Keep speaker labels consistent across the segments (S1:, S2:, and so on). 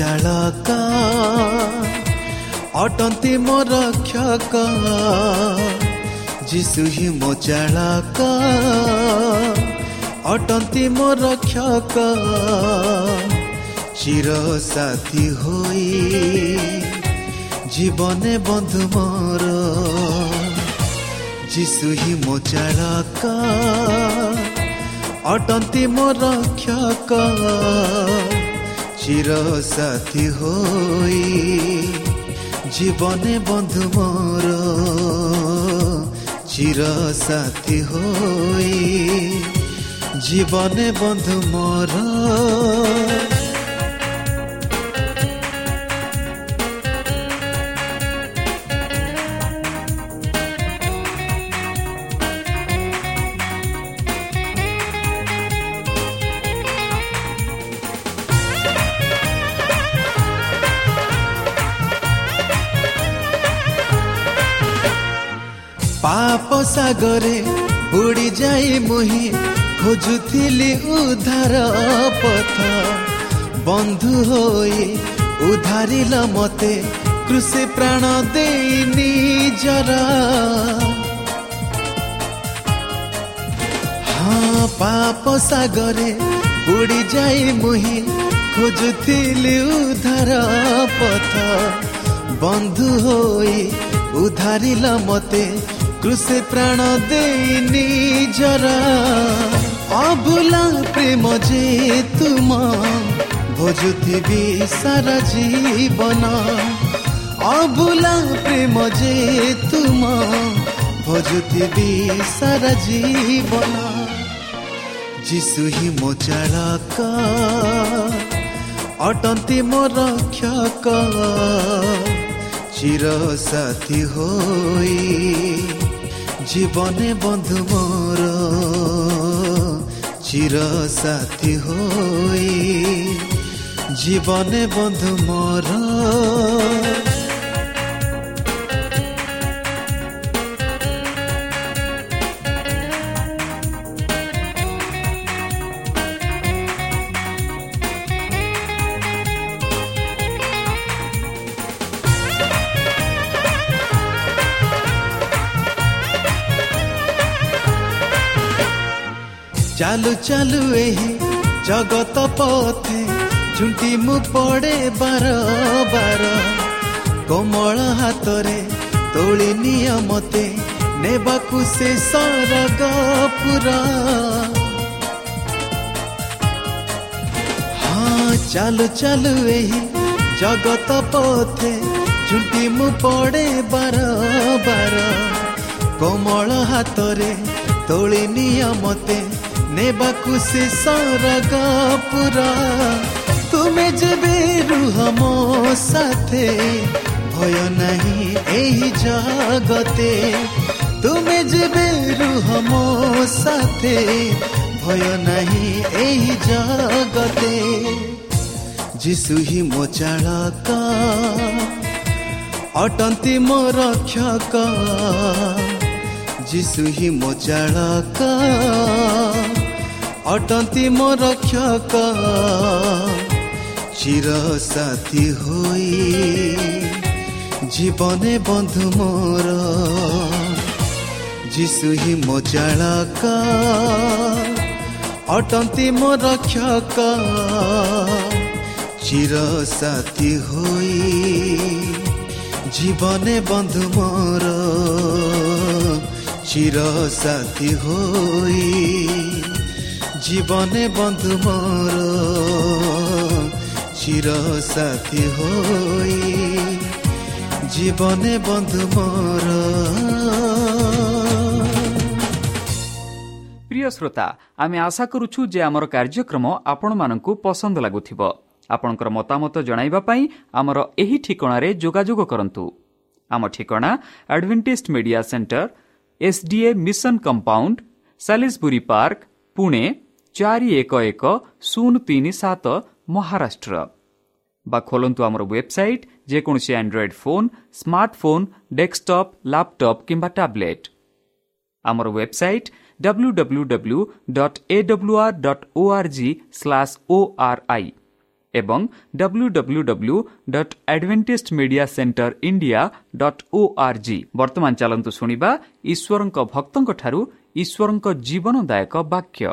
S1: ଚାଳକ ଅଟନ୍ତି ମୋ ରକ୍ଷକ ଯିଶୁ ହିଁ ମୋ ଚାଳକ ଅଟନ୍ତି ମୋ ରକ୍ଷକ ଚିର ସାଥୀ ହୋଇ ଜୀବନେ ବନ୍ଧୁ ମୋର ଯିଶୁ ହିଁ ମୋ ଚାଳକ ଅଟନ୍ତି ମୋ ରକ୍ଷକ চির সাথী হই। জীবনে বন্ধু মোর চির সাথী হই। জীবনে বন্ধু মোর। ସାଗରେ ବୁଡ଼ି ଯାଇ ମୁହିଁ ଖୋଜୁଥିଲି ଉଦ୍ଧାର ପଥ। ବନ୍ଧୁ ହୋଇ ଉଦ୍ଧାରିଲ ମତେ କୃଷି ପ୍ରାଣ ଦେଇ ନିଜର। ହଁ ପାପ ସାଗରେ ବୁଡ଼ି ଯାଇ ମୁହିଁ ଖୋଜୁଥିଲି ଉଦ୍ଧାର ପଥ। ବନ୍ଧୁ ହୋଇ ଉଦ୍ଧାରିଲ ମତେ କୃଷି ପ୍ରାଣ ଦେଇ ନିଜର ଅଭୁଲା ପ୍ରେମ ଯେ ତୁମ ଭୋଜୁଥିବି ସାରା ଜୀବନ ଅଭୁଲା ପ୍ରେମ ଯେ ତୁମ ଭୋଜୁଥିବି ସାରା ଜୀବନ ଯିଶୁ ହିଁ ମୋ ଚାଳକ ଅଟନ୍ତି ମୋ ରକ୍ଷକ চির সাথী হই জীবনে বন্ধু মোর চির সাথী হই জীবনে বন্ধু মোর ଚାଲୁ ଚାଲୁ ଏହି ଜଗତ ପଥେ ଝୁଣ୍ଟି ମୁଁ ପଡ଼େ ବାର ବାର। କୋମଳ ହାତରେ ତୋଳି ନିଅ ମତେ ନେବାକୁ ସେ ସରଗ ପୁରା। ହଁ ଚାଲୁ ଚାଲୁ ଏହି ଜଗତ ପଥେ ଝୁଣ୍ଟି ମୁଁ ପଡ଼େ ବାର ବାର। କୋମଳ ହାତରେ ତୋଳି ନିଅ ମତେ ନେବାକୁ ସେ ସରଗ ପୁରା ତୁମେ ଯେବେ ରୁହ ମୋ ସାଥେ ଭୟ ନାହିଁ ଏହି ଜଗତେ ତୁମେ ଯେବେ ରୁହ ମୋ ସାଥେ ଭୟ ନାହିଁ ଏହି ଜଗତେ ଯିଶୁ ହିଁ ମୋ ଚାଳକ ଅଟନ୍ତି ମୋ ରକ୍ଷକ ଯୀଶୁ ହିଁ ମୋ ଚାଳକ ଅଟନ୍ତି ମୋ ରକ୍ଷକ ଚିର ସାଥୀ ହୋଇ ଜୀବନେ ବନ୍ଧୁ ମୋର ଯୀଶୁ ହିଁ ମୋ ଚାଳକ ଅଟନ୍ତି ମୋ ରକ୍ଷକ চির সাথী হই জীবনে বন্ধু মোর চির সাথী হই জীবনে বন্ধু মোর। চির সাথী হই। জীবনে বন্ধু মোর।
S2: প্রিয় শ্রোতা, আমি আশা করুছু যে আমার কার্যক্রম আপনার পসন্দ লাগুব আপনার মতামত জনাইবা পাই আমার এই ঠিকার যোগাযোগ করতু আমার ঠিকনা advantage Media Center SDA Mission Compound Salisbury Park Pune ଚାରି ଏକ ଏକ ଶୂନ ତିନି ସାତ ମହାରାଷ୍ଟ୍ର। ବା ଖୋଲନ୍ତୁ ଆମର ୱେବସାଇଟ୍ ଯେକୌଣସି Android phone smartphone desktop laptop କିମ୍ବା ଟ୍ୟାବ୍ଲେଟ୍ ଆମର website W W W dot A W R dot O R G slash O R I ଏବଂ W W W dot Adventist Media Center India dot O R G ବର୍ତ୍ତମାନ ଚାଲନ୍ତୁ ଶୁଣିବା ଈଶ୍ୱରଙ୍କ ଭକ୍ତଙ୍କଠାରୁ ଈଶ୍ୱରଙ୍କ ଜୀବନଦାୟକ ବାକ୍ୟ।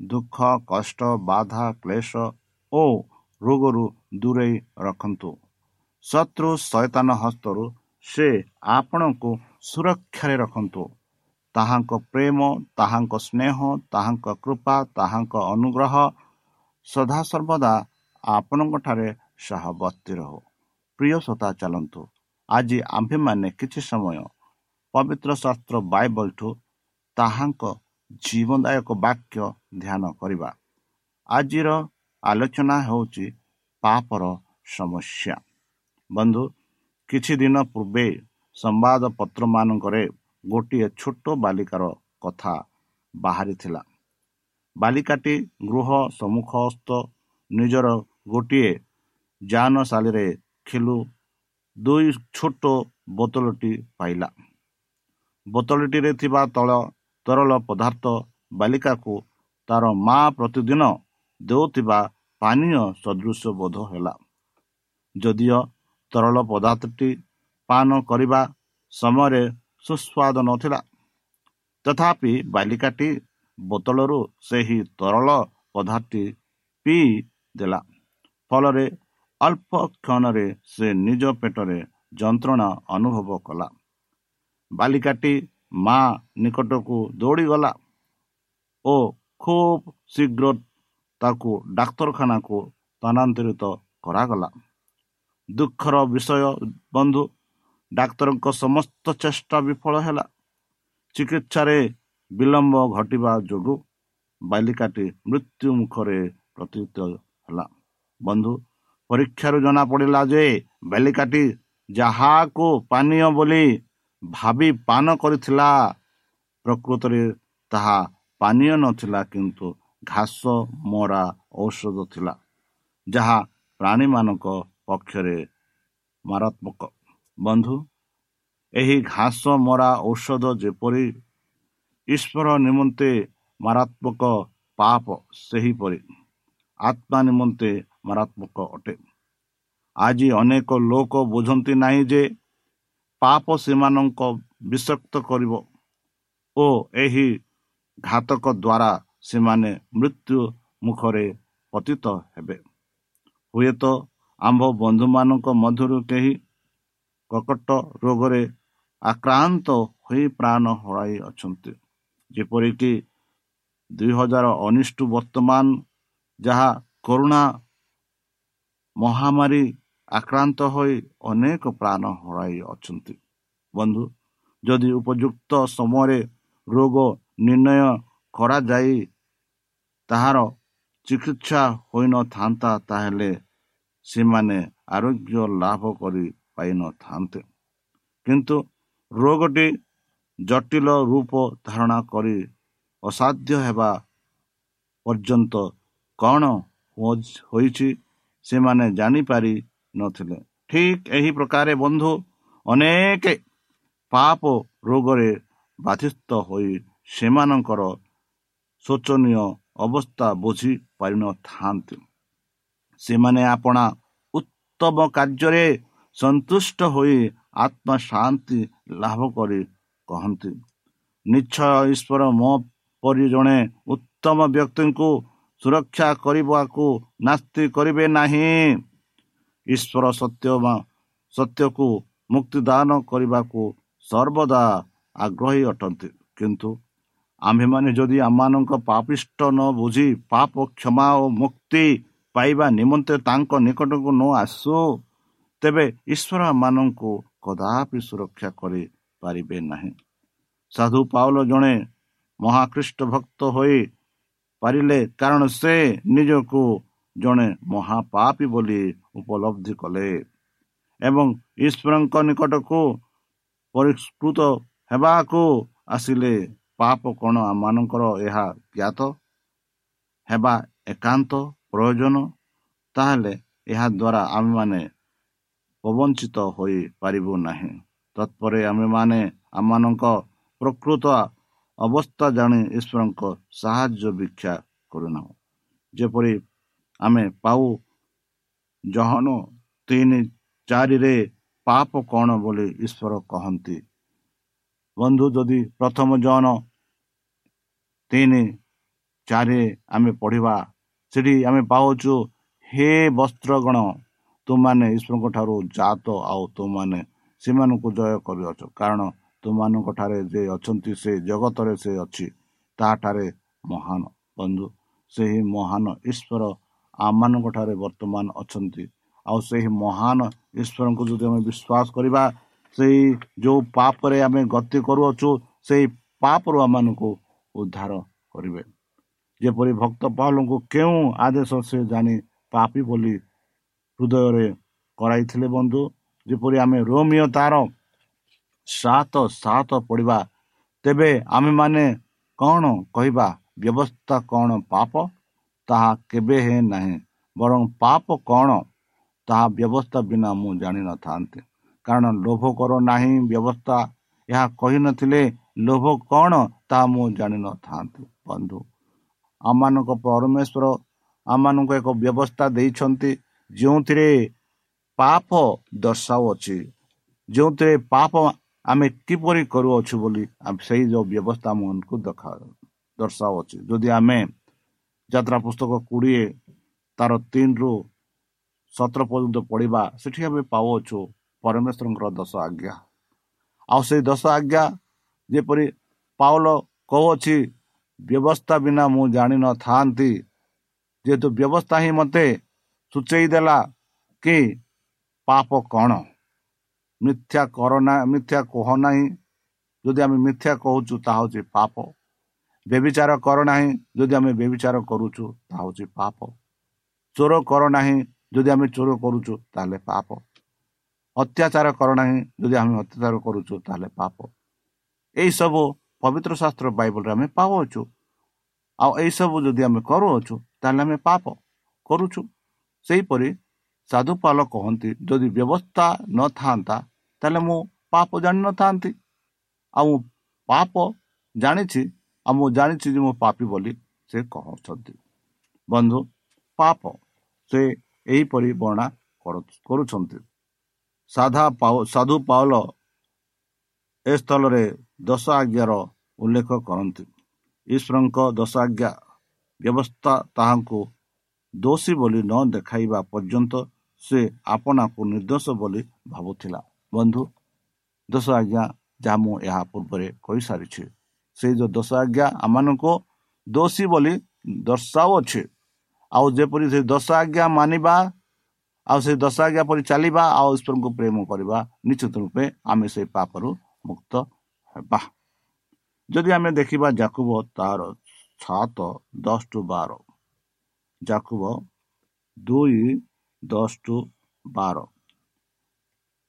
S3: ଦୁଃଖ କଷ୍ଟ ବାଧା କ୍ଲେଶ ଓ ରୋଗରୁ ଦୂରେଇ ରଖନ୍ତୁ। ଶତ୍ରୁ ଶୈତାନ ହସ୍ତରୁ ସେ ଆପଣଙ୍କୁ ସୁରକ୍ଷାରେ ରଖନ୍ତୁ। ତାହାଙ୍କ ପ୍ରେମ ତାହାଙ୍କ ସ୍ନେହ ତାହାଙ୍କ କୃପା ତାହାଙ୍କ ଅନୁଗ୍ରହ ସଦାସର୍ବଦା ଆପଣଙ୍କଠାରେ ସହବର୍ତ୍ତୀ ରହୁ। ପ୍ରିୟ ଶ୍ରୋତା ଚାଲନ୍ତୁ। ଆଜି ଆମ୍ଭେମାନେ କିଛି ସମୟ ପବିତ୍ର ଶାସ୍ତ୍ର ବାଇବଲଠୁ ତାହାଙ୍କ ଜୀବନଦାୟକ ବାକ୍ୟ ଧ୍ୟାନ କରିବା। ଆଜିର ଆଲୋଚନା ହେଉଛି ପାପର ସମସ୍ୟା। ବନ୍ଧୁ କିଛି ଦିନ ପୂର୍ବେ ସମ୍ବାଦପତ୍ରମାନଙ୍କରେ ଗୋଟିଏ ଛୋଟ ବାଲିକାର କଥା ବାହାରିଥିଲା। ବାଲିକାଟି ଗୃହ ସମ୍ମୁଖସ୍ଥ ନିଜର ଗୋଟିଏ ଯାନଶାଳୀରେ ଖେଳୁ ଦୁଇ ଛୋଟ ବୋତଲଟି ପାଇଲା। ବୋତଲଟିରେ ଥିବା ତଳ ତରଳ ପଦାର୍ଥ ବାଲିକାକୁ ତାର ମା ପ୍ରତିଦିନ ଦେଉଥିବା ପାନୀୟ ସଦୃଶ ବୋଧ ହେଲା। ଯଦିଓ ତରଳ ପଦାର୍ଥଟି ପାନ କରିବା ସମୟରେ ସୁସ୍ୱାଦ ନଥିଲା ତଥାପି ବାଲିକାଟି ବୋତଲରୁ ସେହି ତରଳ ପଦାର୍ଥଟି ପିଇ ଦେଲା। ଫଳରେ ଅଳ୍ପ କ୍ଷଣରେ ସେ ନିଜ ପେଟରେ ଯନ୍ତ୍ରଣା ଅନୁଭବ କଲା। ବାଲିକାଟି ମା ନିକଟକୁ ଦୌଡ଼ିଗଲା ଓ ଖୁବ୍ ଶୀଘ୍ର ତାକୁ ଡାକ୍ତରଖାନାକୁ ସ୍ଥାନାନ୍ତରିତ କରାଗଲା। ଦୁଃଖର ବିଷୟ ବନ୍ଧୁ ଡାକ୍ତରଙ୍କ ସମସ୍ତ ଚେଷ୍ଟା ବିଫଳ ହେଲା। ଚିକିତ୍ସାରେ ବିଳମ୍ବ ଘଟିବା ଯୋଗୁଁ ବାଲିକାଟି ମୃତ୍ୟୁ ମୁଖରେ ପ୍ରତୀତ ହେଲା। ବନ୍ଧୁ ପରୀକ୍ଷାରୁ ଜଣାପଡ଼ିଲା ଯେ ବାଲିକାଟି ଯାହାକୁ ପାନୀୟ ବୋଲି ଭାବି ପାନ କରିଥିଲା ପ୍ରକୃତରେ ତାହା ପାନୀୟ ନଥିଲା କିନ୍ତୁ ଘାସ ମରା ଔଷଧ ଥିଲା ଯାହା ପ୍ରାଣୀମାନଙ୍କ ପକ୍ଷରେ ମାରାତ୍ମକ। ବନ୍ଧୁ ଏହି ଘାସ ମରା ଔଷଧ ଯେପରି ଈଶ୍ୱର ନିମନ୍ତେ ମାରାତ୍ମକ ପାପ ସେହିପରି ଆତ୍ମା ନିମନ୍ତେ ମାରାତ୍ମକ ଅଟେ। ଆଜି ଅନେକ ଲୋକ ବୁଝନ୍ତି ନାହିଁ ଯେ ପାପ ସେମାନଙ୍କ ବିଷକ୍ତ କରିବ ଓ ଏହି ଘାତକ ଦ୍ୱାରା ସେମାନେ ମୃତ୍ୟୁ ମୁଖରେ ପତିତ ହେବେ। ହୁଏତ ଆମ୍ଭ ବନ୍ଧୁମାନଙ୍କ ମଧ୍ୟରୁ କେହି କକଟ ରୋଗରେ ଆକ୍ରାନ୍ତ ହୋଇ ପ୍ରାଣ ହରାଇ ଅଛନ୍ତି। ଯେପରିକି ଦୁଇ ହଜାର ଅନିଷ୍ଟ ବର୍ତ୍ତମାନ ଯାହା କରୁଣା ମହାମାରୀ ଆକ୍ରାନ୍ତ ହୋଇ ଅନେକ ପ୍ରାଣ ହରାଇ ଅଛନ୍ତି। ବନ୍ଧୁ ଯଦି ଉପଯୁକ୍ତ ସମୟରେ ରୋଗ ନିର୍ଣ୍ଣୟ କରାଯାଇ ତାହାର ଚିକିତ୍ସା ହୋଇନଥାନ୍ତା ତାହେଲେ ସେମାନେ ଆରୋଗ୍ୟ ଲାଭ କରିପାରିନଥାନ୍ତେ କିନ୍ତୁ ରୋଗଟି ଜଟିଳ ରୂପ ଧାରଣା କରି ଅସାଧ୍ୟ ହେବା ପର୍ଯ୍ୟନ୍ତ କ'ଣ ହୋଇଛି ସେମାନେ ଜାଣିପାରି ନଥିଲେ। ଠିକ୍ ଏହି ପ୍ରକାରେ ବନ୍ଧୁ ଅନେକ ପାପ ରୋଗରେ ବାଧିତ ହୋଇ ସେମାନଙ୍କର ଶୋଚନୀୟ ଅବସ୍ଥା ବୁଝି ପାରିନଥାନ୍ତି। ସେମାନେ ଆପଣା ଉତ୍ତମ କାର୍ଯ୍ୟରେ ସନ୍ତୁଷ୍ଟ ହୋଇ ଆତ୍ମା ଶାନ୍ତି ଲାଭ କରି କହନ୍ତି ନିଶ୍ଚୟ ଈଶ୍ୱର ମୋ ପରି ଜଣେ ଉତ୍ତମ ବ୍ୟକ୍ତିଙ୍କୁ ସୁରକ୍ଷା କରିବାକୁ ନାସ୍ତି କରିବେ ନାହିଁ। ଈଶ୍ୱର ସତ୍ୟ ସତ୍ୟକୁ ମୁକ୍ତିଦାନ କରିବାକୁ ସର୍ବଦା ଆଗ୍ରହୀ ଅଟନ୍ତି। କିନ୍ତୁ ଆମ୍ଭେମାନେ ଯଦି ଆମମାନଙ୍କ ପାପିଷ୍ଟ ନ ବୁଝି ପାପ କ୍ଷମା ଓ ମୁକ୍ତି ପାଇବା ନିମନ୍ତେ ତାଙ୍କ ନିକଟକୁ ନ ଆସୁ ତେବେ ଈଶ୍ୱର ମାନଙ୍କୁ କଦାପି ସୁରକ୍ଷା କରିପାରିବେ ନାହିଁ। ସାଧୁ ପାଉଲ ଜଣେ ମହାଖ୍ରୀଷ୍ଟ ଭକ୍ତ ହୋଇ ପାରିଲେ କାରଣ ସେ ନିଜକୁ ଜଣେ ମହାପାପୀ ବୋଲି ଉପଲବ୍ଧି କଲେ ଏବଂ ଈଶ୍ୱରଙ୍କ ନିକଟକୁ ପରିଷ୍କୃତ ହେବାକୁ ଆସିଲେ। ପାପ କ'ଣ ଆମମାନଙ୍କର ଏହା ଜ୍ଞାତ? ହେବା ଏକାନ୍ତ ପ୍ରୟୋଜନ? ତାହେଲେ ଏହା ଦ୍ୱାରା ଆମେମାନେ ପ୍ରବଞ୍ଚିତ ହୋଇପାରିବୁ ନାହିଁ। ତତ୍ପରେ ଆମେମାନେ ଆମମାନଙ୍କ ପ୍ରକୃତ ଅବସ୍ଥା ଜାଣି ଈଶ୍ୱରଙ୍କ ସାହାଯ୍ୟ ଭିକ୍ଷା କରୁନାହୁଁ। ଯେପରି ଆମେ ପାଉ ଜହନ ତିନି ଚାରିରେ ପାପ କ'ଣ ବୋଲି ଈଶ୍ୱର କହନ୍ତି? ବନ୍ଧୁ ଯଦି ପ୍ରଥମ ଜହନ ତିନି ଚାରି ଆମେ ପଢ଼ିବା। ସେଠି ଆମେ ପାଉଛୁ ହେ ବସ୍ତ୍ରଗଣ ତୁମାନେ ଈଶ୍ୱରଙ୍କ ଠାରୁ ଜାତ ଆଉ ତୁମାନେ ସେମାନଙ୍କୁ ଜୟ କରିଅଛ। କାରଣ ତୁମାନଙ୍କ ଠାରେ ଯେ ଅଛନ୍ତି ସେ ଜଗତରେ ସେ ଅଛି ତାହାଠାରେ ମହାନ ବନ୍ଧୁ। ସେହି ମହାନ ଈଶ୍ୱର ଆମମାନଙ୍କ ଠାରେ ବର୍ତ୍ତମାନ ଅଛନ୍ତି। ଆଉ ସେହି ମହାନ ଈଶ୍ୱରଙ୍କୁ ଯଦି ଆମେ ବିଶ୍ୱାସ କରିବା ସେଇ ଯେଉଁ ପାପରେ ଆମେ ଗତି କରୁଅଛୁ ସେଇ ପାପରୁ ଆମମାନଙ୍କୁ ଉଦ୍ଧାର କରିବେ। ଯେପରି ଭକ୍ତ ପାଲଙ୍କୁ କେଉଁ ଆଦେଶ ସେ ଜାଣି ପାପି ବୋଲି ହୃଦୟରେ କରାଇଥିଲେ ବନ୍ଧୁ? ଯେପରି ଆମେ ରୋମିଓ ତାର ସାତ ସାତ ପଡ଼ିବା ତେବେ ଆମେମାନେ କ'ଣ କହିବା? ବ୍ୟବସ୍ଥା କ'ଣ ପାପ? ତାହା କେବେ ହେ ନାହିଁ ବରଂ ପାପ କ'ଣ? ତାହା ବ୍ୟବସ୍ଥା ବିନା ମୁଁ ଜାଣିନଥାନ୍ତି କାରଣ ଲୋଭ କର ନାହିଁ ବ୍ୟବସ୍ଥା ଏହା କହିନଥିଲେ ଲୋଭ କ'ଣ ତାହା ମୁଁ ଜାଣିନଥାନ୍ତି ବନ୍ଧୁ। ଆମମାନଙ୍କ ପରମେଶ୍ୱର ଆମମାନଙ୍କୁ ଏକ ବ୍ୟବସ୍ଥା ଦେଇଛନ୍ତି। ଯେଉଁଥିରେ ପାପ ଦର୍ଶାଉଅଛି ଯେଉଁଥିରେ ପାପ ଆମେ କିପରି କରୁଅଛୁ ବୋଲି ସେଇ ଯେଉଁ ବ୍ୟବସ୍ଥା ଆମମାନଙ୍କୁ ଦେଖା ଦର୍ଶାଉଅଛି ଯଦି ଆମେ ଯାତ୍ରା ପୁସ୍ତକ କୋଡ଼ିଏ ତାର ତିନିରୁ ସତର ପର୍ଯ୍ୟନ୍ତ ପଢ଼ିବା ସେଠି ଆମେ ପାଉଅଛୁ ପରମେଶ୍ୱରଙ୍କର ଦଶ ଆଜ୍ଞା। ଆଉ ସେଇ ଦଶ ଆଜ୍ଞା ଯେପରି ପାଉଲ କହୁଅଛି ବ୍ୟବସ୍ଥା ବିନା ମୁଁ ଜାଣିନଥାନ୍ତି ଯେହେତୁ ବ୍ୟବସ୍ଥା ହିଁ ମୋତେ ସୂଚେଇ ଦେଲା କି ପାପ କ'ଣ? ମିଥ୍ୟା କର ନା ମିଥ୍ୟା କହ ନାହିଁ। ଯଦି ଆମେ ମିଥ୍ୟା କହୁଛୁ ତାହା ହେଉଛି ପାପ। ବ୍ୟବିଚାର କର ନାହିଁ ଯଦି ଆମେ ବ୍ୟବିଚାର କରୁଛୁ ତାହା ହେଉଛି ପାପ। ଚୋର କର ନାହିଁ ଯଦି ଆମେ ଚୋର କରୁଛୁ ତାହେଲେ ପାପ। ଅତ୍ୟାଚାର କର ନାହିଁ ଯଦି ଆମେ ଅତ୍ୟାଚାର କରୁଛୁ ତାହେଲେ ପାପ। ଏହିସବୁ ପବିତ୍ର ଶାସ୍ତ୍ର ବାଇବଲରେ ଆମେ ପାଉଅଛୁ ଆଉ ଏହିସବୁ ଯଦି ଆମେ କରୁଅଛୁ ତାହେଲେ ଆମେ ପାପ କରୁଛୁ ସେହିପରି ସାଧୁପାଲ କହନ୍ତି ଯଦି ବ୍ୟବସ୍ଥା ନଥାନ୍ତା ତାହେଲେ ମୁଁ ପାପ ଜାଣିନଥାନ୍ତି ଆଉ ମୁଁ ପାପ ଜାଣିଛି ଆଉ ମୁଁ ଜାଣିଛି ଯେ ମୁଁ ପାପି ବୋଲି ସେ କହୁଛନ୍ତି ବନ୍ଧୁ ପାପ ସେ ଏହିପରି ବର୍ଣ୍ଣା କରୁଛନ୍ତି ସାଧା ସାଧୁ ପାଉଲ ଏ ସ୍ଥଳରେ ଦଶ ଆଜ୍ଞାର ଉଲ୍ଲେଖ କରନ୍ତି। ଈଶ୍ୱରଙ୍କ ଦଶ ଆଜ୍ଞା ବ୍ୟବସ୍ଥା ତାହାଙ୍କୁ ଦୋଷୀ ବୋଲି ନ ଦେଖାଇବା ପର୍ଯ୍ୟନ୍ତ ସେ ଆପଣାକୁ ନିର୍ଦ୍ଦୋଷ ବୋଲି ଭାବୁଥିଲା। ବନ୍ଧୁ ଦଶ ଆଜ୍ଞା ଯାହା ମୁଁ ଏହା ପୂର୍ବରେ କହିସାରିଛି ସେଇ ଯେଉଁ ଦଶ ଆଜ୍ଞା ଆମମାନଙ୍କୁ ଦୋଷୀ ବୋଲି ଦର୍ଶାଉଅଛି ଆଉ ଯେପରି ସେ ଦଶ ଆଜ୍ଞା ମାନିବା ଆଉ ସେ ଦଶ ଆଜ୍ଞା ପରି ଚାଲିବା ଆଉ ଈଶ୍ୱରଙ୍କୁ ପ୍ରେମ କରିବା ନିଶ୍ଚିତ ରୂପେ ଆମେ ସେଇ ପାପରୁ ମୁକ୍ତ ହେବା ଯଦି ଆମେ ଦେଖିବା ଜାକୁବ ତାର ସାତ ଦଶ ଟୁ ବାର ଜାକୁବ ଦୁଇ ଦଶ ଟୁ ବାର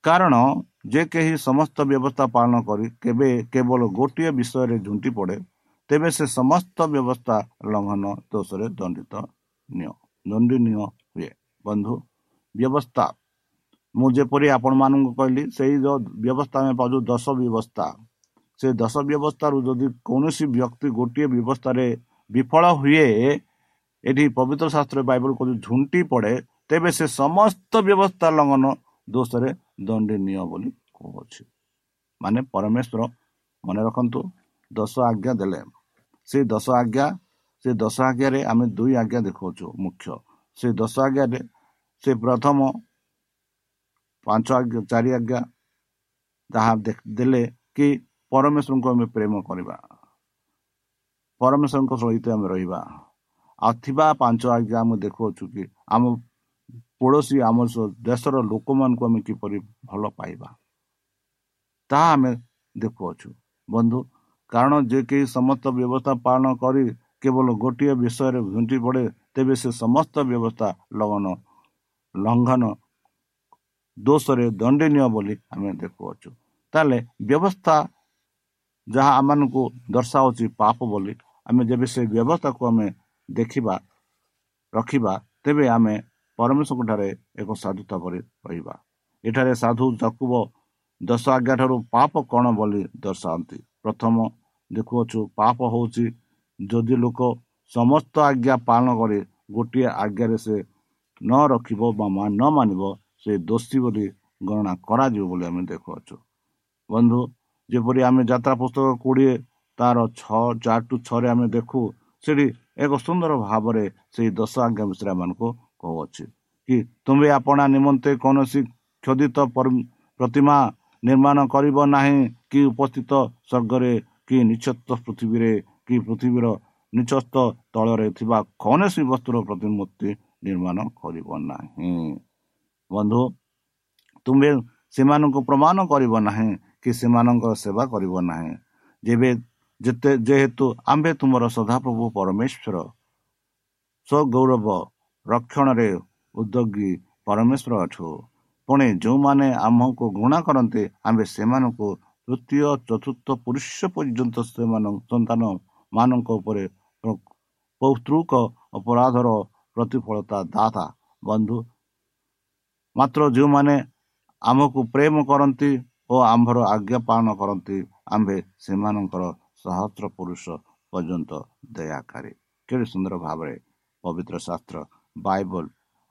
S3: କାରଣ ଯେ କେହି ସମସ୍ତ ବ୍ୟବସ୍ଥା ପାଳନ କରି କେବେ କେବଳ ଗୋଟିଏ ବିଷୟରେ ଝୁଣ୍ଟି ପଡ଼େ ତେବେ ସେ ସମସ୍ତ ବ୍ୟବସ୍ଥା ଲଙ୍ଘନ ଦୋଷରେ ଦଣ୍ଡିତ ନିଅ ଦଣ୍ଡନୀୟ ହୁଏ ବନ୍ଧୁ ବ୍ୟବସ୍ଥା ମୁଁ ଯେପରି ଆପଣମାନଙ୍କୁ କହିଲି ସେଇ ଯେଉଁ ବ୍ୟବସ୍ଥା ଆମେ ପାଉଛୁ ଦଶ ବ୍ୟବସ୍ଥା। ସେ ଦଶ ବ୍ୟବସ୍ଥାରୁ ଯଦି କୌଣସି ବ୍ୟକ୍ତି ଗୋଟିଏ ବ୍ୟବସ୍ଥାରେ ବିଫଳ ହୁଏ ଏଠି ପବିତ୍ର ଶାସ୍ତ୍ର ବାଇବଲ କହୁଛି ଝୁଣ୍ଟି ପଡ଼େ ତେବେ ସେ ସମସ୍ତ ବ୍ୟବସ୍ଥା ଲଙ୍ଘନ ଦୋଷରେ ଦଣ୍ଡନୀୟ ବୋଲି କହୁଅଛି ମାନେ ପରମେଶ୍ୱର ମନେ ରଖନ୍ତୁ ଦଶ ଆଜ୍ଞା ଦେଲେ। ସେ ଦଶ ଆଜ୍ଞା ସେ ଦଶ ଆଜ୍ଞାରେ ଆମେ ଦୁଇ ଆଜ୍ଞା ଦେଖାଉଛୁ ମୁଖ୍ୟ। ସେ ଦଶ ଆଜ୍ଞାରେ ସେ ପ୍ରଥମ ପାଞ୍ଚ ଆଜ୍ଞା ଚାରି ଆଜ୍ଞା ତାହା ଦେଲେ କି ପରମେଶ୍ୱରଙ୍କୁ ଆମେ ପ୍ରେମ କରିବା। ପରମେଶ୍ୱରଙ୍କ ସହିତ ଆମେ ରହିବା। ଆଉ ଥିବା ପାଞ୍ଚ ଆଜ୍ଞା ଆମେ ଦେଖୁଅଛୁ କି ଆମ ପଡ଼ୋଶୀ ଆମ ଦେଶର ଲୋକମାନଙ୍କୁ ଆମେ କିପରି ଭଲ ପାଇବା। ତାହା ଆମେ ଦେଖୁଅଛୁ। ବନ୍ଧୁ କାରଣ ଯେ କେହି ସମସ୍ତ ବ୍ୟବସ୍ଥା ପାଳନ କରି କେବଳ ଗୋଟିଏ ବିଷୟରେ ଘୁଣ୍ଟି ପଡ଼େ ତେବେ ସେ ସମସ୍ତ ବ୍ୟବସ୍ଥା ଲଘନ ଲଙ୍ଘନ ଦୋଷରେ ଦଣ୍ଡନୀୟ ବୋଲି ଆମେ ଦେଖୁଅଛୁ। ତାହେଲେ ବ୍ୟବସ୍ଥା ଯାହା ଆମମାନଙ୍କୁ ଦର୍ଶାଉଛି ପାପ ବୋଲି ଆମେ ଯେବେ ସେ ବ୍ୟବସ୍ଥାକୁ ଆମେ ଦେଖିବା ରଖିବା ତେବେ ଆମେ ପରମେଶ୍ୱରଙ୍କ ଠାରେ ଏକ ସାଧୁତା ପରି ରହିବା। ଏଠାରେ ସାଧୁ ଚକୁବ ଦଶ ଆଜ୍ଞା ଠାରୁ ପାପ କ'ଣ ବୋଲି ଦର୍ଶାନ୍ତି? ପ୍ରଥମ ଦେଖୁଅଛୁ ପାପ ହେଉଛି ଯଦି ଲୋକ ସମସ୍ତ ଆଜ୍ଞା ପାଳନ କରେ ଗୋଟିଏ ଆଜ୍ଞାରେ ସେ ନ ରଖିବ ବା ନ ମାନିବ ସେ ଦୋଷୀ ବୋଲି ଗଣନା କରାଯିବ ବୋଲି ଆମେ ଦେଖୁଅଛୁ। ବନ୍ଧୁ ଯେପରି ଆମେ ଯାତ୍ରା ପୁସ୍ତକ କୋଡ଼ିଏ ତାର ଛଅ ଚାରି ଟୁ ଛଅରେ ଆମେ ଦେଖୁ ସେଠି ଏକ ସୁନ୍ଦର ଭାବରେ ସେଇ ଦଶ ଆଜ୍ଞା ବିଷୟରେ ଆମମାନଙ୍କୁ କହୁଅଛି କି ତୁମେ ଆପଣା ନିମନ୍ତେ କୌଣସି କ୍ଷୋଦିତ ପ୍ରତିମା ନିର୍ମାଣ କରିବ ନାହିଁ କି ଉପସ୍ଥିତ ସ୍ୱର୍ଗରେ କି ନିଚତ୍ତ ପୃଥିବୀରେ କି ପୃଥିବୀର ନିଚସ୍ତ ତଳରେ ଥିବା କୌଣସି ବସ୍ତୁର ପ୍ରତିମୂର୍ତ୍ତି ନିର୍ମାଣ କରିବ ନାହିଁ। ବନ୍ଧୁ ତୁମେ ସେମାନଙ୍କୁ ପ୍ରମାଣ କରିବ ନାହିଁ କି ସେମାନଙ୍କର ସେବା କରିବ ନାହିଁ। ଯେବେ ଯେତେ ଯେହେତୁ ଆମ୍ଭେ ତୁମର ସଦାପ୍ରଭୁ ପରମେଶ୍ୱର ସ୍ୱଗୌରବ ରକ୍ଷଣରେ ଉଦ୍ୟୋଗୀ ପରମେଶ୍ୱର ଅଛୁ। ପୁଣି ଯେଉଁମାନେ ଆମକୁ ଘୃଣା କରନ୍ତି ଆମ୍ଭେ ସେମାନଙ୍କୁ ତୃତୀୟ ଚତୁର୍ଥ ପୁରୁଷ ପର୍ଯ୍ୟନ୍ତ ସେମାନଙ୍କ ସନ୍ତାନ ମାନଙ୍କ ଉପରେ ପୌତୃକ ଅପରାଧର ପ୍ରତିଫଳତା ଦାତା। ବନ୍ଧୁ ମାତ୍ର ଯେଉଁମାନେ ଆମକୁ ପ୍ରେମ କରନ୍ତି ଓ ଆମ୍ଭର ଆଜ୍ଞା ପାଳନ କରନ୍ତି। ଆମ୍ଭେ ସେମାନଙ୍କର ସହସ୍ର ପୁରୁଷ ପର୍ଯ୍ୟନ୍ତ ଦୟାକାରୀ। କେତେ ସୁନ୍ଦର ଭାବରେ ପବିତ୍ର ଶାସ୍ତ୍ର ବାଇବଲ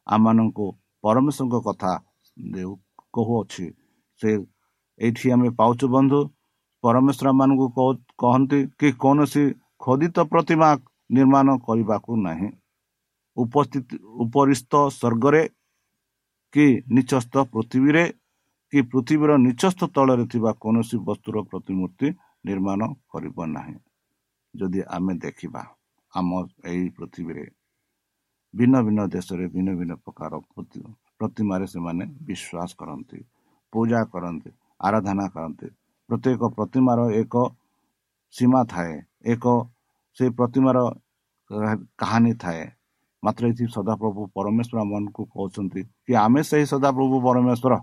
S3: ଆମମାନଙ୍କୁ ପରମେଶ୍ୱରଙ୍କ କଥା କହୁଅଛି। ସେ ଏଇଠି ଆମେ ପାଉଛୁ ବନ୍ଧୁ। ପରମେଶ୍ୱର ମାନଙ୍କୁ କହନ୍ତି କି କୌଣସି ଖୋଦିତ ପ୍ରତିମା ନିର୍ମାଣ କରିବାକୁ ନାହିଁ। ଉପସ୍ଥିତି ଉପରିସ୍ଥ ସ୍ୱର୍ଗରେ କି ନିଚସ୍ଥ ପୃଥିବୀରେ କି ପୃଥିବୀର ନିଚସ୍ଥ ତଳରେ ଥିବା କୌଣସି ବସ୍ତୁର ପ୍ରତିମୂର୍ତ୍ତି ନିର୍ମାଣ କରିବ ନାହିଁ। ଯଦି ଆମେ ଦେଖିବା ଆମ ଏହି ପୃଥିବୀରେ ଭିନ୍ନ ଭିନ୍ନ ଦେଶରେ ଭିନ୍ନ ଭିନ୍ନ ପ୍ରକାର ପ୍ରତିମାରେ ସେମାନେ ବିଶ୍ୱାସ କରନ୍ତି ପୂଜା କରନ୍ତି ଆରାଧନା କରନ୍ତି। ପ୍ରତ୍ୟେକ ପ୍ରତିମାର ଏକ ସୀମା ଥାଏ ଏକ ସେ ପ୍ରତିମାର କାହାଣୀ ଥାଏ। ମାତ୍ର ଏଠି ସଦାପ୍ରଭୁ ପରମେଶ୍ୱର ଆମମାନଙ୍କୁ କହୁଛନ୍ତି କି ଆମେ ସେହି ସଦାପ୍ରଭୁ ପରମେଶ୍ୱର।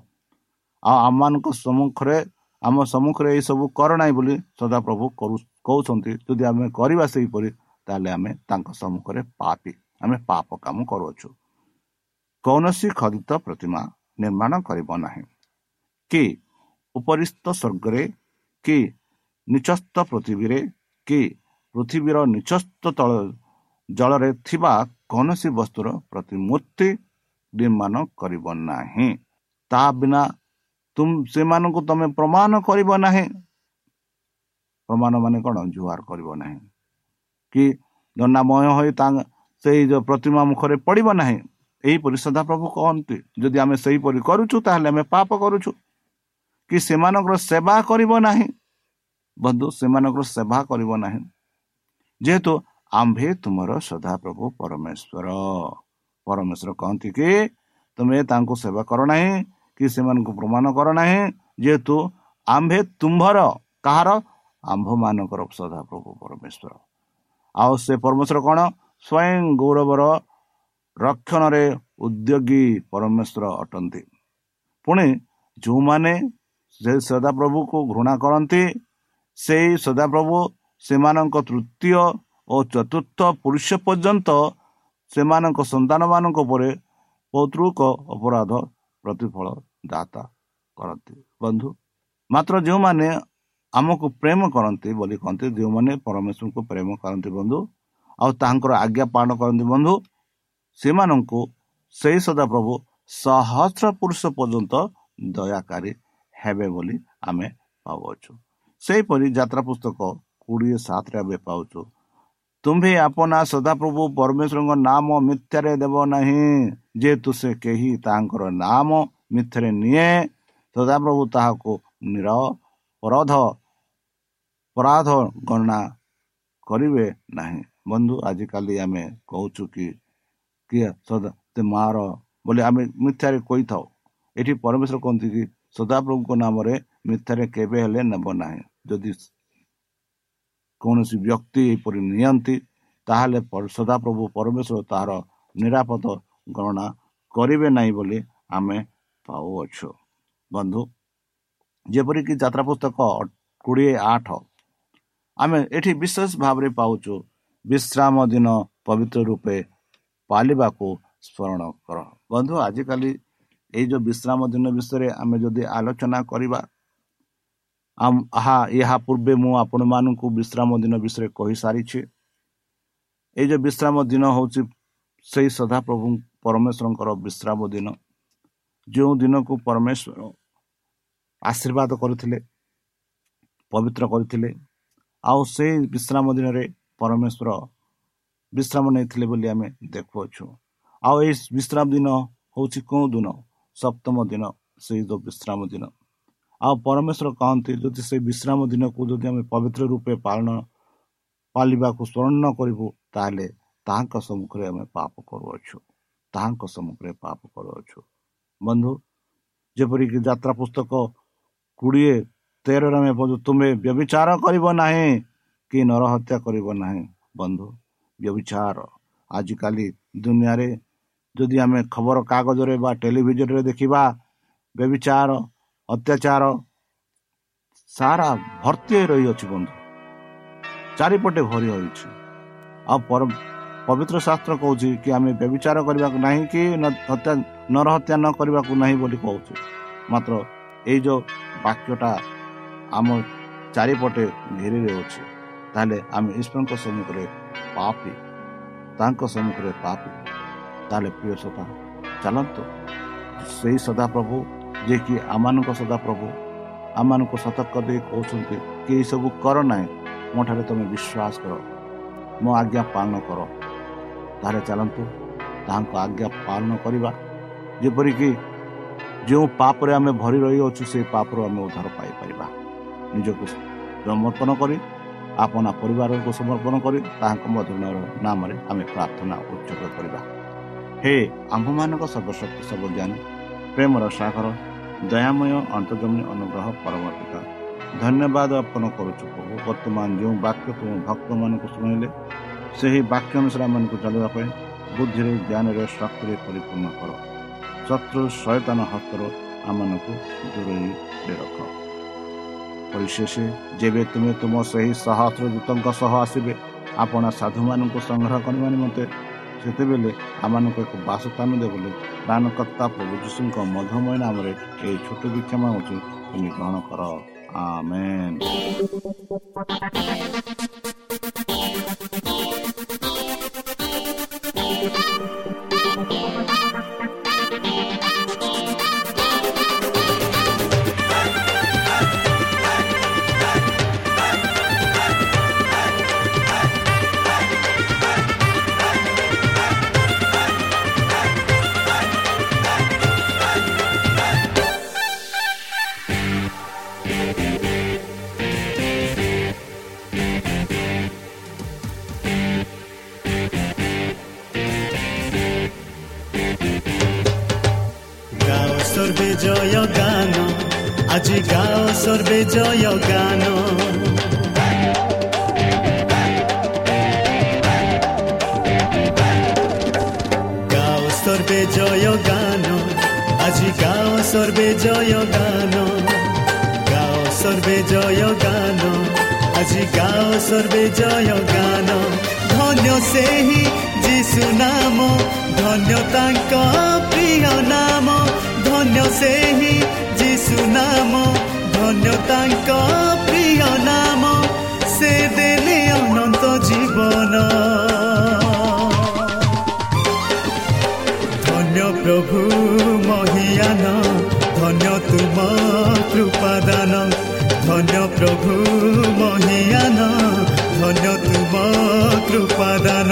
S3: ଆଉ ଆମମାନଙ୍କ ସମ୍ମୁଖରେ ଆମ ସମ୍ମୁଖରେ ଏହିସବୁ କର ନାହିଁ ବୋଲି ସଦାପ୍ରଭୁ କହୁଛନ୍ତି। ଯଦି ଆମେ କରିବା ସେହିପରି ତାହେଲେ ଆମେ ତାଙ୍କ ସମ୍ମୁଖରେ ପାପି ଆମେ ପାପ କାମ କରୁଅଛୁ। କୌଣସି ଖରିତ ପ୍ରତିମା ନିର୍ମାଣ କରିବ ନାହିଁ। କି ଉପରିସ୍ଥ ସ୍ୱର୍ଗରେ କି ନିଚସ୍ତ ପୃଥିବୀରେ କି ପୃଥିବୀର ନିଚସ୍ତ ତଳ ଜଳରେ ଥିବା କୌଣସି ବସ୍ତୁର ପ୍ରତିମୂର୍ତ୍ତି ନିର୍ମାଣ କରିବ ନାହିଁ। ତା ବିନା ସେମାନଙ୍କୁ ତମେ ପ୍ରମାଣ କରିବ ନାହିଁ। ପ୍ରମାଣ ମାନେ କ'ଣ? ଜୁହାର କରିବ ନାହିଁ। କି ଦଣ୍ଡାମୟ ହୋଇ ତା ସେଇ ଯେଉଁ ପ୍ରତିମା ମୁଖରେ ପଡ଼ିବ ନାହିଁ। ଏହିପରି ସଦାପ୍ରଭୁ କହନ୍ତି ଯଦି ଆମେ ସେହିପରି କରୁଛୁ ତାହେଲେ ଆମେ ପାପ କରୁଛୁ। କି ସେମାନଙ୍କର ସେବା କରିବ ନାହିଁ। ବନ୍ଧୁ ସେମାନଙ୍କର ସେବା କରିବ ନାହିଁ। ଯେହେତୁ ଆମ୍ଭେ ତୁମର ସଦାପ୍ରଭୁ ପରମେଶ୍ୱର। ପରମେଶ୍ୱର କହନ୍ତି କି ତୁମେ ତାଙ୍କୁ ସେବା କର ନାହିଁ। କି ସେମାନଙ୍କୁ ପ୍ରମାଣ କର ନାହିଁ ଯେହେତୁ ଆମ୍ଭେ ତୁମ୍ଭର କାହାର? ଆମ୍ଭମାନଙ୍କର ସଦାପ୍ରଭୁ ପରମେଶ୍ୱର। ଆଉ ସେ ପରମେଶ୍ୱର କ'ଣ? ସ୍ୱୟଂ ଗୌରବର ରକ୍ଷଣରେ ଉଦ୍ୟୋଗୀ ପରମେଶ୍ୱର ଅଟନ୍ତି। ପୁଣି ଯେଉଁମାନେ ସେ ସଦାପ୍ରଭୁକୁ ଘୃଣା କରନ୍ତି ସେଇ ସଦାପ୍ରଭୁ ସେମାନଙ୍କ ତୃତୀୟ ଓ ଚତୁର୍ଥ ପୁରୁଷ ପର୍ଯ୍ୟନ୍ତ ସେମାନଙ୍କ ସନ୍ତାନମାନଙ୍କ ଉପରେ ପୌତୃକ ଅପରାଧ ପ୍ରତିଫଳ ଦାତା କରନ୍ତି। ବନ୍ଧୁ ମାତ୍ର ଯେଉଁମାନେ ଆମକୁ ପ୍ରେମ କରନ୍ତି ବୋଲି କହନ୍ତି ଯେଉଁମାନେ ପରମେଶ୍ୱରଙ୍କୁ ପ୍ରେମ କରନ୍ତି ବନ୍ଧୁ ଆଉ ତାହାଙ୍କର ଆଜ୍ଞା ପାଳନ କରନ୍ତି ବନ୍ଧୁ ସେମାନଙ୍କୁ ସେଇ ସଦାପ୍ରଭୁ ସହସ୍ର ପୁରୁଷ ପର୍ଯ୍ୟନ୍ତ ଦୟାକାରୀ ହେବେ ବୋଲି ଆମେ ପାଉଅଛୁ ସେହିପରି ଯାତ୍ରା ପୁସ୍ତକ କୋଡ଼ିଏ ସାତରେ ଆମେ ପାଉଛୁ। ତୁମ୍ଭେ ଆପଣା ସଦାପ୍ରଭୁ ପରମେଶ୍ୱରଙ୍କ ନାମ ମିଥ୍ୟାରେ ଦେବ ନାହିଁ। ଯେହେତୁ ସେ କେହି ତାଙ୍କର ନାମ ମିଥ୍ୟାରେ ନିଏ ସଦାପ୍ରଭୁ ତାହାକୁ ନିରପରାଧ ଅପରାଧ ଗଣନା କରିବେ ନାହିଁ। ବନ୍ଧୁ ଆଜିକାଲି ଆମେ କହୁଛୁ କି କିଏ ସଦା ମାର ବୋଲି ଆମେ ମିଥ୍ୟାରେ କହିଥାଉ। ଏଠି ପରମେଶ୍ୱର କହନ୍ତି କି ସଦାପ୍ରଭୁଙ୍କ ନାମରେ ମିଥ୍ୟାରେ କେବେ ହେଲେ ନେବ ନାହିଁ। ଯଦି କୌଣସି ବ୍ୟକ୍ତି ଏପରି ନିଅନ୍ତି ତାହେଲେ ସଦାପ୍ରଭୁ ପରମେଶ୍ୱର ତାହାର ନିରାପଦ ଗଣନା କରିବେ ନାହିଁ ବୋଲି ଆମେ ପାଉଅଛୁ। ବନ୍ଧୁ ଯେପରିକି ଯାତ୍ରା ପୁସ୍ତକ କୋଡ଼ିଏ ଆଠ ଆମେ ଏଠି ବିଶେଷ ଭାବରେ ପାଉଛୁ ବିଶ୍ରାମ ଦିନ ପବିତ୍ର ରୂପେ ପାଳିବାକୁ ସ୍ମରଣ କର। ବନ୍ଧୁ ଆଜିକାଲି ଏଇ ଯେଉଁ ବିଶ୍ରାମ ଦିନ ବିଷୟରେ ଆମେ ଯଦି ଆଲୋଚନା କରିବା ଏହା ପୂର୍ବେ ମୁଁ ଆପଣମାନଙ୍କୁ ବିଶ୍ରାମ ଦିନ ବିଷୟରେ କହିସାରିଛି ଏଇ ଯେଉଁ ବିଶ୍ରାମ ଦିନ ହେଉଛି ସେଇ ସଦାପ୍ରଭୁ ପରମେଶ୍ୱରଙ୍କର ବିଶ୍ରାମ ଦିନ ଯେଉଁ ଦିନକୁ ପରମେଶ୍ୱର ଆଶୀର୍ବାଦ କରିଥିଲେ ପବିତ୍ର କରିଥିଲେ ଆଉ ସେଇ ବିଶ୍ରାମ ଦିନରେ ପରମେଶ୍ୱର ବିଶ୍ରାମ ନେଇଥିଲେ ବୋଲି ଆମେ ଦେଖୁଅଛୁ ଆଉ ଏଇ ବିଶ୍ରାମ ଦିନ ହେଉଛି କେଉଁ ଦିନ ସପ୍ତମ ଦିନ ସେଇ ଯେଉଁ ବିଶ୍ରାମ ଦିନ ଆଉ ପରମେଶ୍ୱର କହନ୍ତି ଯଦି ସେଇ ବିଶ୍ରାମ ଦିନକୁ ଯଦି ଆମେ ପବିତ୍ର ରୂପେ ପାଳନ ପାଳିବାକୁ ସ୍ମରଣ କରିବୁ ତାହେଲେ ତାହାଙ୍କ ସମ୍ମୁଖରେ ଆମେ ପାପ କରୁଅଛୁ। ତାହାଙ୍କ ସମ୍ମୁଖରେ ପାପ କରୁଅଛୁ। ବନ୍ଧୁ ଯେପରିକି ଯାତ୍ରା ପୁସ୍ତକ କୋଡ଼ିଏ ତେରରେ ଆମେ ତୁମେ ବ୍ୟବିଚାର କରିବ ନାହିଁ କି ନରହତ୍ୟା କରିବ ନାହିଁ? ବନ୍ଧୁ ବ୍ୟବିଚାର ଆଜିକାଲି ଦୁନିଆରେ ଯଦି ଆମେ ଖବର କାଗଜରେ ବା ଟେଲିଭିଜନରେ ଦେଖିବା ବ୍ୟବିଚାର ଅତ୍ୟାଚାର ସାରା ଭର୍ତ୍ତି ହୋଇ ରହିଅଛି ବନ୍ଧୁ ଚାରିପଟେ ଭରି ହୋଇଛି ଆଉ ପବିତ୍ର ଶାସ୍ତ୍ର କହୁଛି କି ଆମେ ବ୍ୟବିଚାର କରିବାକୁ ନାହିଁ କି ହତ୍ୟା ନରହତ୍ୟା ନ କରିବାକୁ ନାହିଁ ବୋଲି କହୁଛୁ ମାତ୍ର ଏଇ ଯେଉଁ ବାକ୍ୟଟା ଆମ ଚାରିପଟେ ଘେରି ରହୁଛି ତାହେଲେ ଆମେ ଈଶ୍ୱରଙ୍କ ସମ୍ମୁଖରେ ପାପି ତାଙ୍କ ସମ୍ମୁଖରେ ପାପି। ତାହେଲେ ପ୍ରିୟ ସଦା ଚାଲନ୍ତୁ ସେଇ ସଦାପ୍ରଭୁ ଯିଏକି ଆମମାନଙ୍କ ସଦାପ୍ରଭୁ ଆମମାନଙ୍କୁ ସତର୍କ ଦେଇ କହୁଛନ୍ତି କି ଏସବୁ କର ନାହିଁ ମୋ ଠାରେ ତୁମେ ବିଶ୍ୱାସ କର ମୋ ଆଜ୍ଞା ପାଳନ କର। ତାହେଲେ ଚାଲନ୍ତୁ ତାହାଙ୍କ ଆଜ୍ଞା ପାଳନ କରିବା। ଯେପରିକି ଯେଉଁ ପାପରେ ଆମେ ଭରି ରହିଅଛୁ ସେଇ ପାପରୁ ଆମେ ଉଦ୍ଧାର ପାଇପାରିବା। ନିଜକୁ ସମର୍ପଣ କରି ଆପଣା ପରିବାରକୁ ସମର୍ପଣ କରି ତାହାଙ୍କ ମଧୁର ନାମରେ ଆମେ ପ୍ରାର୍ଥନା ଉଚ୍ଚକ କରିବା। ହେ ଆମ୍ଭମାନଙ୍କ ସର୍ବଶକ୍ତି ସର୍ବଜ୍ଞାନୀ ପ୍ରେମର ସାଗର ଦୟାମୟ ଅନ୍ତର୍ଜମୀ ଅନୁଗ୍ରହ ପରବର୍ତ୍ତିକା ଧନ୍ୟବାଦ ଅର୍ପଣ କରୁଛୁ ପ୍ରଭୁ। ବର୍ତ୍ତମାନ ଯେଉଁ ବାକ୍ୟ ତୁମ ଭକ୍ତମାନଙ୍କୁ ଶୁଣିଲେ ସେହି ବାକ୍ୟ ଅନୁସାରେ ଆମମାନଙ୍କୁ ଚାଲିବା ପାଇଁ ବୁଦ୍ଧିରେ ଜ୍ଞାନରେ ଶକ୍ତିରେ ପରିପୂର୍ଣ୍ଣ କର। ଶତ୍ରୁ ସଚେତନ ହସ୍ତର ଆମମାନଙ୍କୁ ଦୂରେଇ ରଖ ପରିଶେଷ ଯେବେ ତୁମେ ତୁମ ସେହି ସହସ୍ର ଦୂତଙ୍କ ସହ ଆସିବେ ଆପଣ ସାଧୁମାନଙ୍କୁ ସଂଗ୍ରହ କରିବା ନିମନ୍ତେ ସେତେବେଳେ ଆମମାନଙ୍କୁ ଏକ ବାସସ୍ଥାନ ଦେବ ବୋଲି ପ୍ରାଣକର୍ତ୍ତା ପ୍ରଭୁ ଯୀଶୁଙ୍କ ମଧୁମୟ ନାମରେ ଏହି ଛୋଟ ବିକ୍ଷମା ହେଉଛି ତୁମେ ଗ୍ରହଣ କର। ଆମେନ୍।
S4: জয় গান। গাও সর্বে জয় গান। আজি গাও সর্বে জয় গান। গাও সর্বে জয় গান। আজি গাও সর্বে জয় গান। ধন্য সেই যিশু নাম, ধন্য তাঙ্ক প্রিয় নাম। ধন্য সেই যিশু নাম ଧନ୍ୟ ତାଙ୍କ ପ୍ରିୟ ନାମ ସେ ଦେଲେ ଅନନ୍ତ ଜୀବନ। ଧନ୍ୟ ପ୍ରଭୁ ମହିୟାନ ଧନ୍ୟ ତୁମ କୃପାଦାନ। ଧନ୍ୟ ପ୍ରଭୁ ମହିୟାନ ଧନ୍ୟ ତୁମ କୃପାଦାନ।